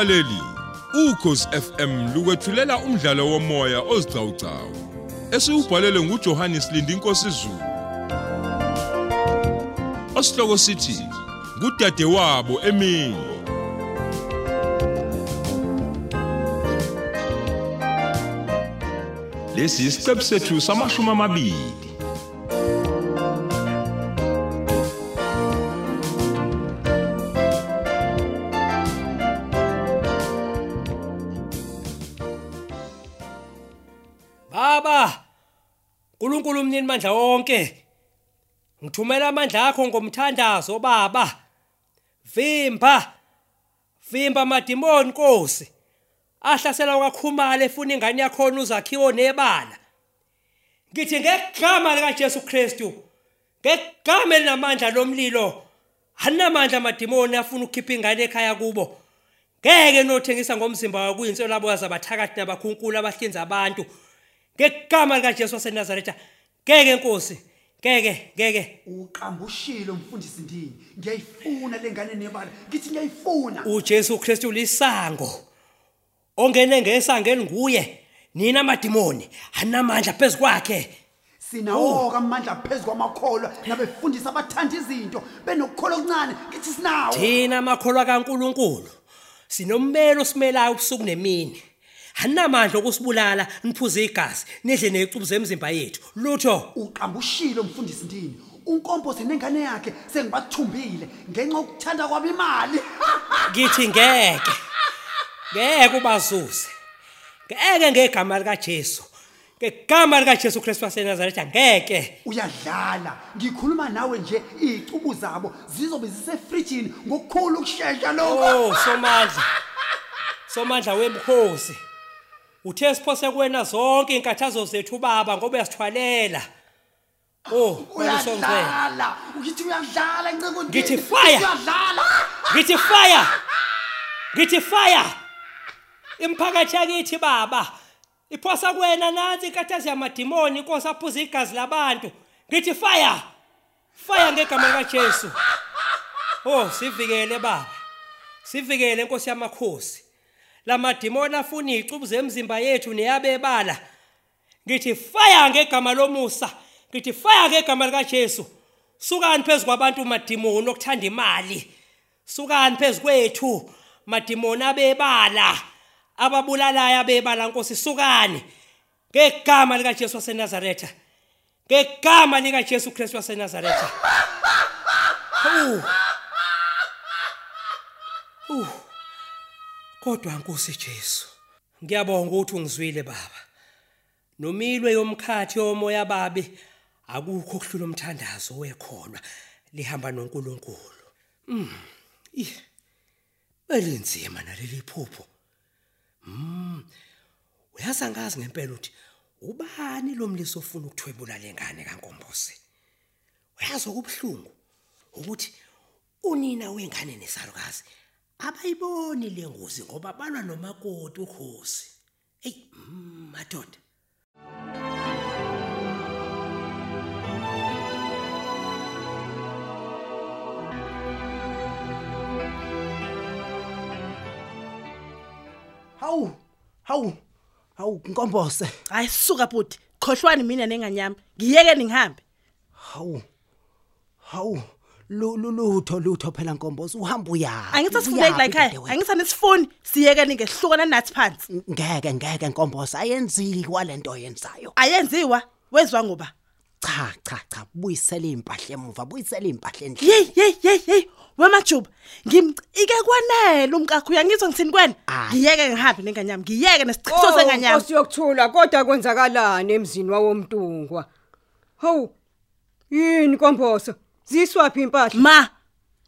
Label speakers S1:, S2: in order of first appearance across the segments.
S1: Mlaleli, ukhosi FM lukwethulela umdlalo womoya ozicawucawu. Esiubhalele nguJohannes Lindi inkosi Zulu. Osihloko sithi kudade wabo emini. Lesi isiqebu sethu samashumi amabili.
S2: Umnini mandla wonke? Ngithumela amandla akho ngomthandazo baba. Vimba vimba madimoni Nkosi. Ahlasela kwakhumala efuna ingane yakho uzakhiwo nebala. Ngithi ngegama lika Jesu Kristu ngegama elinamandla lomlilo anamandla madimoni afuna ukukhipha ingane ekhaya kubo. Ngeke nothengisa ngomzimba wakho kuyinselo labo azabathakathi nabakhunkulu abahlinza abantu. Ngegama lika Jesu waseNazaretha ngeke Nkosi. Ngeke ngeke.
S3: Uqambushile umfundisi ndini. Ngiyayifuna lengane nebala. Ngithi ngiyayifuna.
S2: uJesu Kristu lisango. Ongene ngesangeni nguye. Nina amadimoni. Anamandla phezukwakhe
S3: sinawo amandla phezulu kwamakholwa. Nabefundisa abathanda izinto. Benokukholwa okuncane. Ngithi sinawo.
S2: Thina amakholwa kaNkuluNkulu. Sinommelo simelayo ubusuku nemini. Anamandla okusibulala niphuze igazi nidle nezicubu zemzimba yethu. Lutho
S3: uqambushile umfundisi ndini. Unkomposi nengane yakhe sengibathumbile ngenxa yokuthanda kwabo imali.
S2: Ngithi ngeke ngeke ubazuze ngeke ngegama lika Jesu ngegama lika Jesu Kristu waseNazaretha ngeke.
S3: Uyadlala. Ngikhuluma nawe nje izicubu zabo zizobe zisefrijini ngokukhulu ukusheshsha lokho.
S2: Oh somandla somandla wemkhosi. Uthe siphose kuwena zonke inkathazo zethu baba ngoba uyasithwalela. Oh wayisongcwele
S3: uyadlala ukithi uyadlala nceko
S2: Ngithi fire!
S3: uyadlala.
S2: Ngithi fire. Ngithi fire. Imphakathi yakithi baba. Iphosa kuwena nansi inkathazo yamadimoni inkosi aphuza igazi labantu. Ngithi fire. Fire ngegama lika Jesu oh sivikele baba. Sivikele inkosi yamakhosi. Lamadimoni afuna izicubu zemzimba yethu neyabebala. Ngithi fire ngegama lomusa ngithi fire ngegama lika Jesu sukani phezulu kwabantu madimoni okuthanda imali? Sukani phezulu kwethu madimoni abebala ababulalayo abebala Nkosi sukani. Ngegama lika Jesu waseNazaretha ngegama lika Jesu Kristu waseNazaretha Kodwa Nkosi Jesu ngiyabonga ukuthi ungizwile baba. Nomilwe yomkhathi yomoya babi akukho okuhlula umthandazo wekholwa lihamba noNkulunkulu. Mm ih elinzima naleli phupho. Mm uyazi ngazi ngempela ukuthi ubani lo mlisi ofuna ukuthwebula lengane kaNkombosi uyazi okubhlungu ukuthi unina wengane nesalukazi abayiboni lengozi ngoba balwa nomakoti ukhosi. Hey mm, madoda.
S3: Hawu hawu hawu nkombose.
S4: Hayi suka bhuti. Khohlwani mina nenganyama ngiyeke ningihambe.
S3: Hawu hawu. Lutho lutho phela nkombose uhamba uyaphi
S4: angithi asifundeki la ekhaya
S3: dadewethu?
S4: angithi anisifuni siyeke ningehlukana nathi phansi
S3: ngeke ngeke nkombose ayenziki kwalento oyenzayo
S4: ayenziwa wezwa ngoba
S3: cha cha cha buyisela impahla emuva buyisela impahla endlini
S4: hey hey hey hey wemajuba ngimcike kwanele umkakho uyangizwa ngithini kwena ngiyeke ngihambe nenganyama ngiyeke nesichiso senganyama
S5: Nkosi yokuthula kodwa kwenzakalani emzini wawomntungwa? Hawu. Yini komboso? Ziswaphi impahla?
S4: ma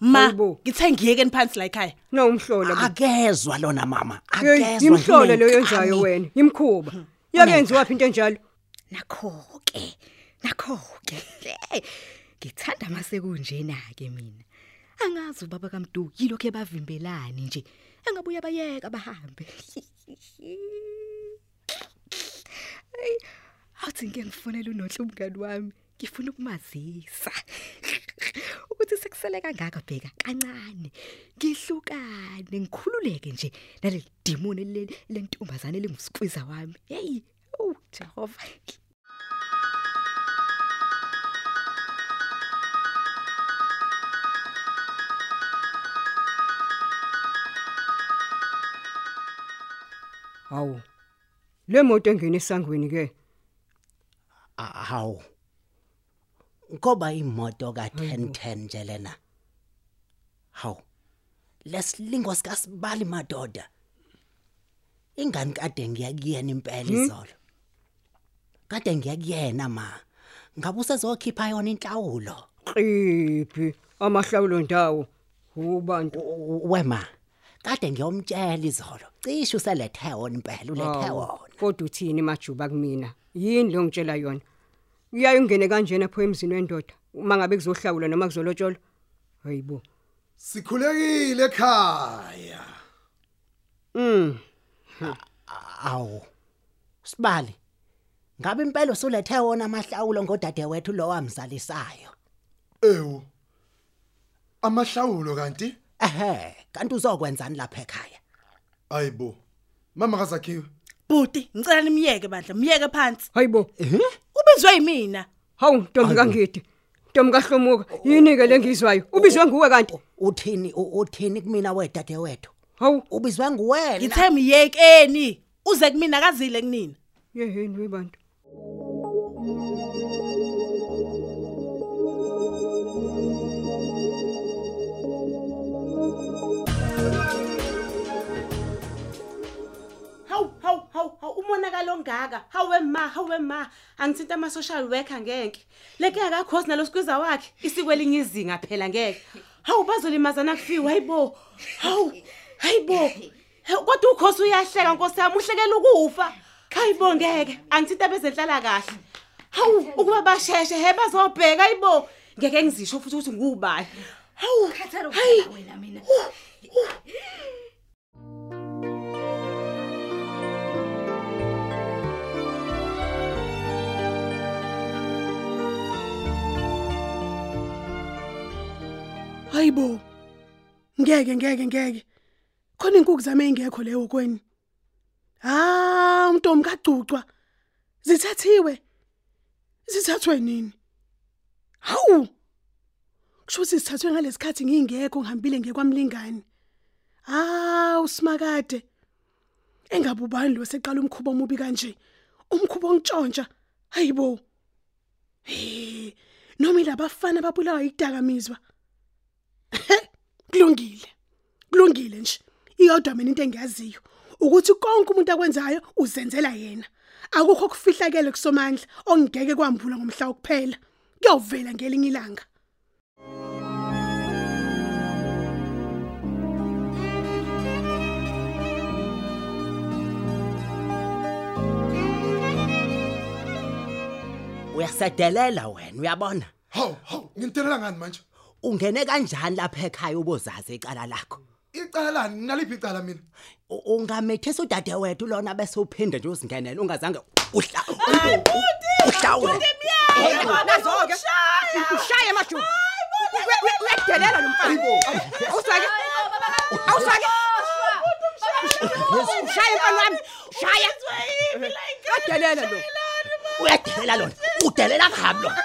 S4: ma
S5: Hayibo.
S4: ngithe ngiyeke phansi la ekhaya
S5: No umhlola. bo.
S3: akezwa lona mama
S5: Hey,
S3: akezwa
S5: Imhlola lo
S3: nginenkani.
S5: yenzayo wena. Imkhuba. Yakenziwa phi into enjalo?
S6: nakho ke nakho ke ngithanda mase kunjena ke mina angazi ubaba kaMdu yilokho ebavimbelani nje engabuya bayeka bahambe Ay athi ngeke ngifonele unohle umngani wami ngifuna ukumazisa ukuthi kusele kangaka bheka kancane ngihlukane ngikhululeke nje naleli demoni leli lentombazane lingusikwiza wami hey oh Jehova
S5: Hawu. Le moto engena esangweni ke.
S7: hawu ngoba imoto ka1010 nje lena. Hawu lesilingo sikasibali madoda. Ingani kade ngiyakuyena impela izolo? Kade ngiyakuyena ma? Ngabe usezokhipha yona inhlawulo?
S5: Qiphi? Amahlawulo ndawo. Ubantu.
S7: U- wema kade ngiyomtshela izolo. Cishe uselethe wona impela ulethe wona.
S5: Kodwa uthini majuba kumina? Yini lo ngitshela yona? Uyaye ungene kanjena pho emzini wendoda uma ngabe kuzohlawula noma kuzolotsholwa. Hayibo.
S3: sikhulekile ekhaya
S5: Mm.
S7: awu sibali ngabe impela usulethe wona amahlawulo ngodade wethu lo wamzalisayo
S3: ewu amahlawulo kanti
S7: ehe kanti uzokwenzani lapha ekhaya
S3: ayibo mama kazakhiwe
S4: Bhuti, ngicela nimyeke bandla, myeke phansi.
S5: Hayibo.
S4: Ubizwe yimina.
S5: Hawu Ntombi kaNgidi. Ntombi kaHlomuka, yini ke lengizwayo? Ubizwe nguwe kanti?
S7: uthini u- uthini kumina wedade wethu
S5: Hawu,
S7: ubizwe nguwena
S4: Ngithe myekeni. Uze kumina kazile kunina.
S5: yeheni webantu.
S8: Hawe ma hawe ma. Angithinta ama social worker ngeke. Leke akakhosi nalosikwiza wakhe. Isikwelinye izinga phela ngeke. Hawu bazolimazana kufiwe hayibo. Hawu hayibo. He, Kodwa ukhosi uyahleka Nkosi yami uhlekela ukufa. Hayibo ngeke. Angithinta bezenhlala kahle. Hawu ukuba basheshe he bazobheka hayibo. Ngeke ngizisho futhi ukuthi ngubani. Hawu hayi
S6: wena mina
S9: Hayibo. Ngeke ngeke ngeke. Khona inkukhu zami engekho leyo kweni. Ah, umntombi kaGcucwa. Zithathiwe. Zithathwe nini? Hawu. Kusho ukuthi sithathwe ngalesikhathi ngingekho ngihambile ngekwamlingani. Ah, usimakade. Engabe ubani lo seqala umkhubo omubi kanje? Umkhubo ongitshontsha. Hayibo. Hey, noma ilabafana babulawa idakamizwa. Kulungile. Kulungile nje. Iyodwa mina into engiyaziyo ukuthi konke umuntu akwenzayo uzenzela yena. Akukho kufihlakele kusomandla ongeke kwambula ngomhla wokuphela. Kuyovela ngelinye ilanga.
S7: Uyasedelela wena uyabona?
S3: Hawu hawu ngintelela ngani manje?
S7: Ungene kanjani lapha ekhaya ubozazi icala lakho
S3: icala lani naliphi icala mina
S7: U- ungamethisa udade wethu lona bese uphinde nje uzingenele ungazange uhla uhlawule
S5: Nazo-ke. Ushaye majuba. Uyadelela lo mfana. Awusake. Awusake. Ushaye mfana wami. Shaya. Uyadelela lo.
S7: Uyadelela lona udelela kabi lona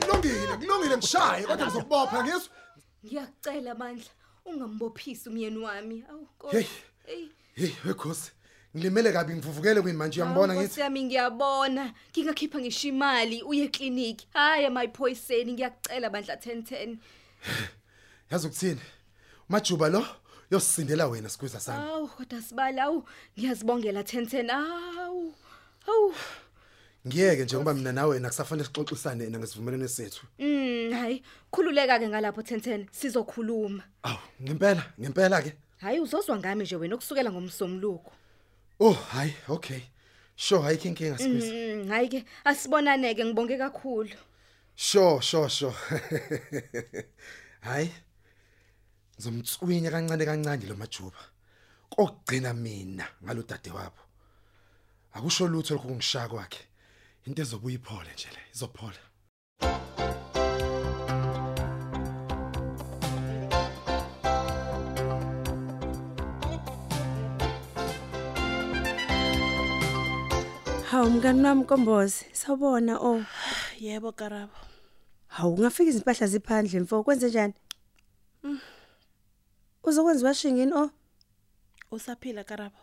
S3: kulungile kulungile ngishaye kodwa ngizokubopha ngizwe
S6: Ngiyacela bandla ungambophisi umyeni wami. Awu
S3: hey
S6: Nkosi. Ey.
S3: hey wekhosi ngilimele kabi ngivuvukele kwini manje uyangibona
S6: Nkosi
S3: ngithi
S6: yami ngiyabona. Ngingakhipha ngisho imali uye eclinic. Hayi my poison ngiyacela bandla 1010.
S3: yazi ukuthini majuba lo yosindela wena sikwiza sami
S6: Awu kodwa sibala awu ngiyazibongela 1010. Awu. Awu.
S3: Ngiyeke nje ngoba mina nawe nakusafanele sixoxisane ngesivumelwano sethu
S6: Mm hayi khululeka ke ngalapho 1010 sizokhuluma.
S3: awu ngempela ngempela ke
S6: Hayi uzozwa ngami nje wena ukusukela ngomsomluko.
S3: oh hayi okay sure hayi inkinga sikwiza
S6: Mm hayi ke asibonaneke ngibonge kakhulu.
S3: Sure, sure, sure. Hayi. Ngizomtswinya kancane kancane lo majuba. Kokugcina mina ngalodade wabo. Akusho lutho lokho kungishaya kwakhe. into ezobuya iphole nje le izophola
S8: Hawu mngani wami Nkombozi, sawbona oh.
S9: Yebo Karabo.
S8: Hawu ungafika izimpahla ziphandle mfo, kwenze njani? Mm. Uzokwenziwa shingini oh?
S9: Usaphila Karabo.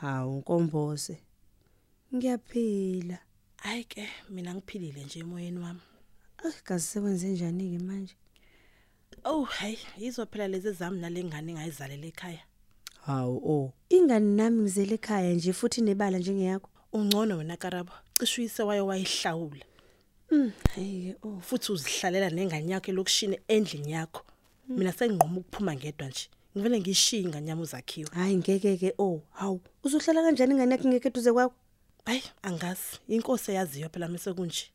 S8: Hawu Nkombozi. Ngiyaphila.
S9: Hayi ke mina ngiphilile nje emoyeni wami.
S8: Akazi sekwenze njani ke manje?
S9: Oh hey, yizo phela lezi zami nalengane engayizalela ekhaya.
S8: Hawu oh. Ingane nami ngizele ekhaya nje futhi nebala njengeyakho.
S9: Ungcono wena Karabo. Cishe uyise waye wayihlawula.
S8: Mm, hey oh.
S9: Futhi uzihlalela nengane yakhe lokushine endlini yakho. Mina senginqoma ukuphuma ngedwa nje. Ngivele ngishiye ingane yami uzakhiwe.
S8: Hayi ngeke ke oh. Hawu, uzohlala kanjani ingane yakhe ngeke eduze kwakho?
S9: Hayi, angazi. Inkosi yaziyo phela mise kunje.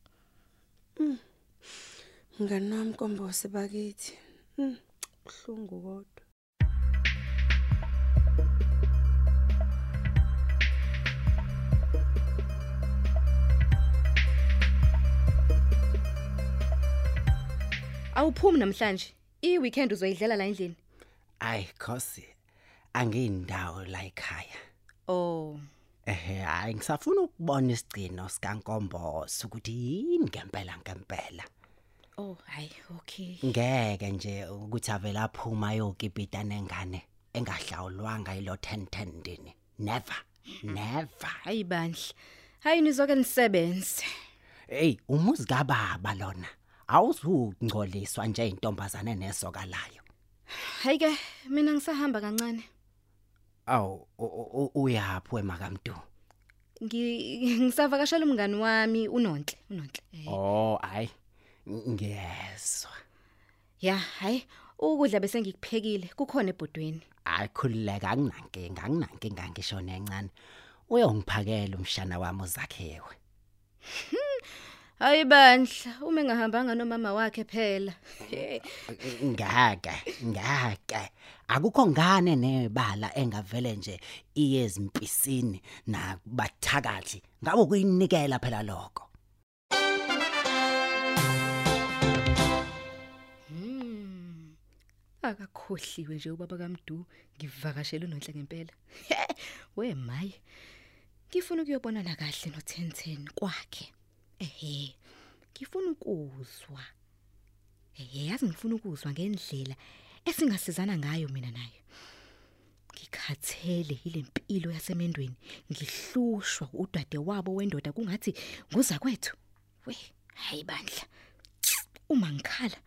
S8: Ngane wami Nkombozi bakithi. Mm, buhlungu kodwa.
S6: Awuphumi namhlanje. I-weekend uzoyidlela la endlini.
S7: Ay khosi angiyindawo la ekhaya.
S6: Oh.
S7: Ehe hayi ngisafuna ukubona isigcino sikankomboso ukuthi yini ngempela ngempela.
S6: Oh, hayi, okay.
S7: Ngeke nje ukuthi avela aphuma yokipita nengane engahlawulwanga ilo 1010 ndini. Never. Never.
S6: Hayi bandla. Hayi nizoke nisebenze.
S7: Hey, umuzi kababa lona. Awuzungcoliswa nje intombazane nesokalayo.
S6: Hayi ke mina ngisahamba kancane.
S7: Aw uyaphi wemakamntu?
S6: Ngi ngisavakashela umngani wami uNonhle, uNonhle. Eh,
S7: Oh, hayi. Ngiyezwa.
S6: Ya, hayi, ukudla bese ngikuphekile. Kukhona ebhodweni.
S7: Ayikhululeka anginankinga, anginankinga ngisho nencane. Uyongiphakela umshana wami uzakhewe.
S6: Hayi bandla, uma engahambanga nomama wakhe phela.
S7: Ngake, ngake. Akukho ngane nebala engavele nje iyezimpisini nakubathakathi. Ngabe kuyinikela phela lokho.
S6: Hmm. Akakhohliwe nje ubaba kaMdu ngivakashela uNonhle ngempela. We maye. Ngifuna ukuyobonana kahle no1010 kwakhe. Ehhe. Ngifuna ukuzwa. Ehhe, yazi ngifuna ukuzwa ngendlela esingasizana ngayo mina naye. Ngikhathele ilempilo yasemendweni, ngihlushwa udade wabo wendoda kungathi nguza kwethu. We, hayi bandla. Uma ngikhala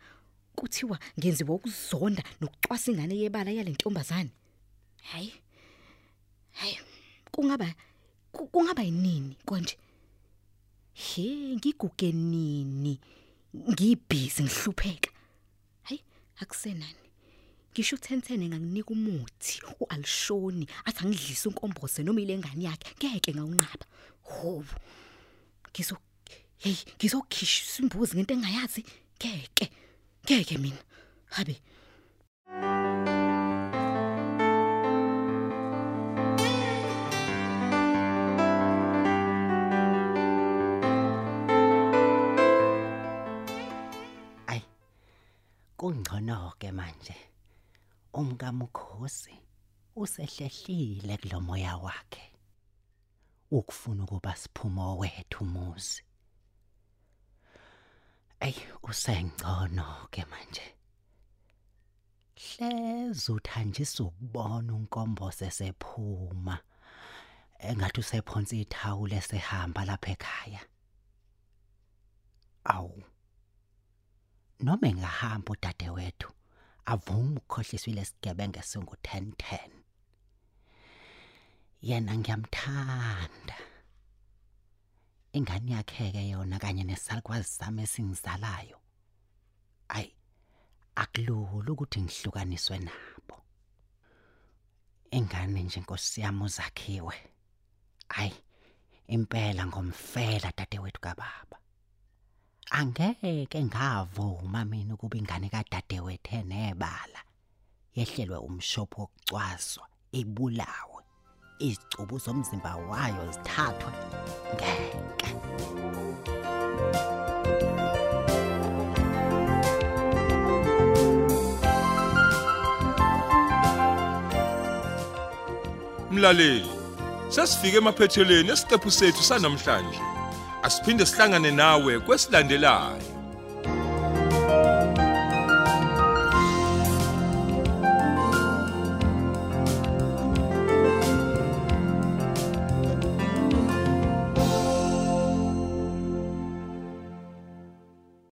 S6: kuthiwa ngenziwa ukuzonda nokucwasa ingane yebala yalentombazane. Hayi. Hayi, kungaba ku- kungaba yinini konje? He, ngiguge nini? Ngibhizi ngihlupheka. Hayi, akusenani. Ngisho u1010 enganginika umuthi uAlshoni athi angidlise unkombose noma ilengane yakhe ngeke ngawunqaba. Ho. Ngizo hey, ngizokhishisa imbuzi ngento engayazi ngeke. Ngeke mina. Habe.
S7: Kungcono ke manje. Umkamukhosi usehlehlile kulomoya wakhe. Ukufuna ukuba siphumo wethu umuzi. Ay, usengcono ke manje. Hleze uthanjisa ukubona unkombo sesephuma. Engathi usephonsa ithawule sehamba lapha ekhaya. Awu. Noma engahamba udade wethu avuma ukukhohliswa lesigebengu esingu 1010 yena ngiyamthanda. Ingane yakhe ke yona kanye nesalukwazi sami esingizalayo ay akulula ukuthi ngihlukaniswe nabo. Ingane nje inkosi yami uzakhiwe. Ay impela ngomfela dadewethu kababa. Angeke ngavuma mina ukuba ingane kadadewethu enebala yehlelwe umshopho wokucwaswa ibulawe. Izicubu zomzimba wayo zithathwe ngeke
S1: Mlaleli, Sesifike emaphethelweni esiqephu sethu sanamhlanje. Asiphinde sihlangane nawe kwesilandelayo.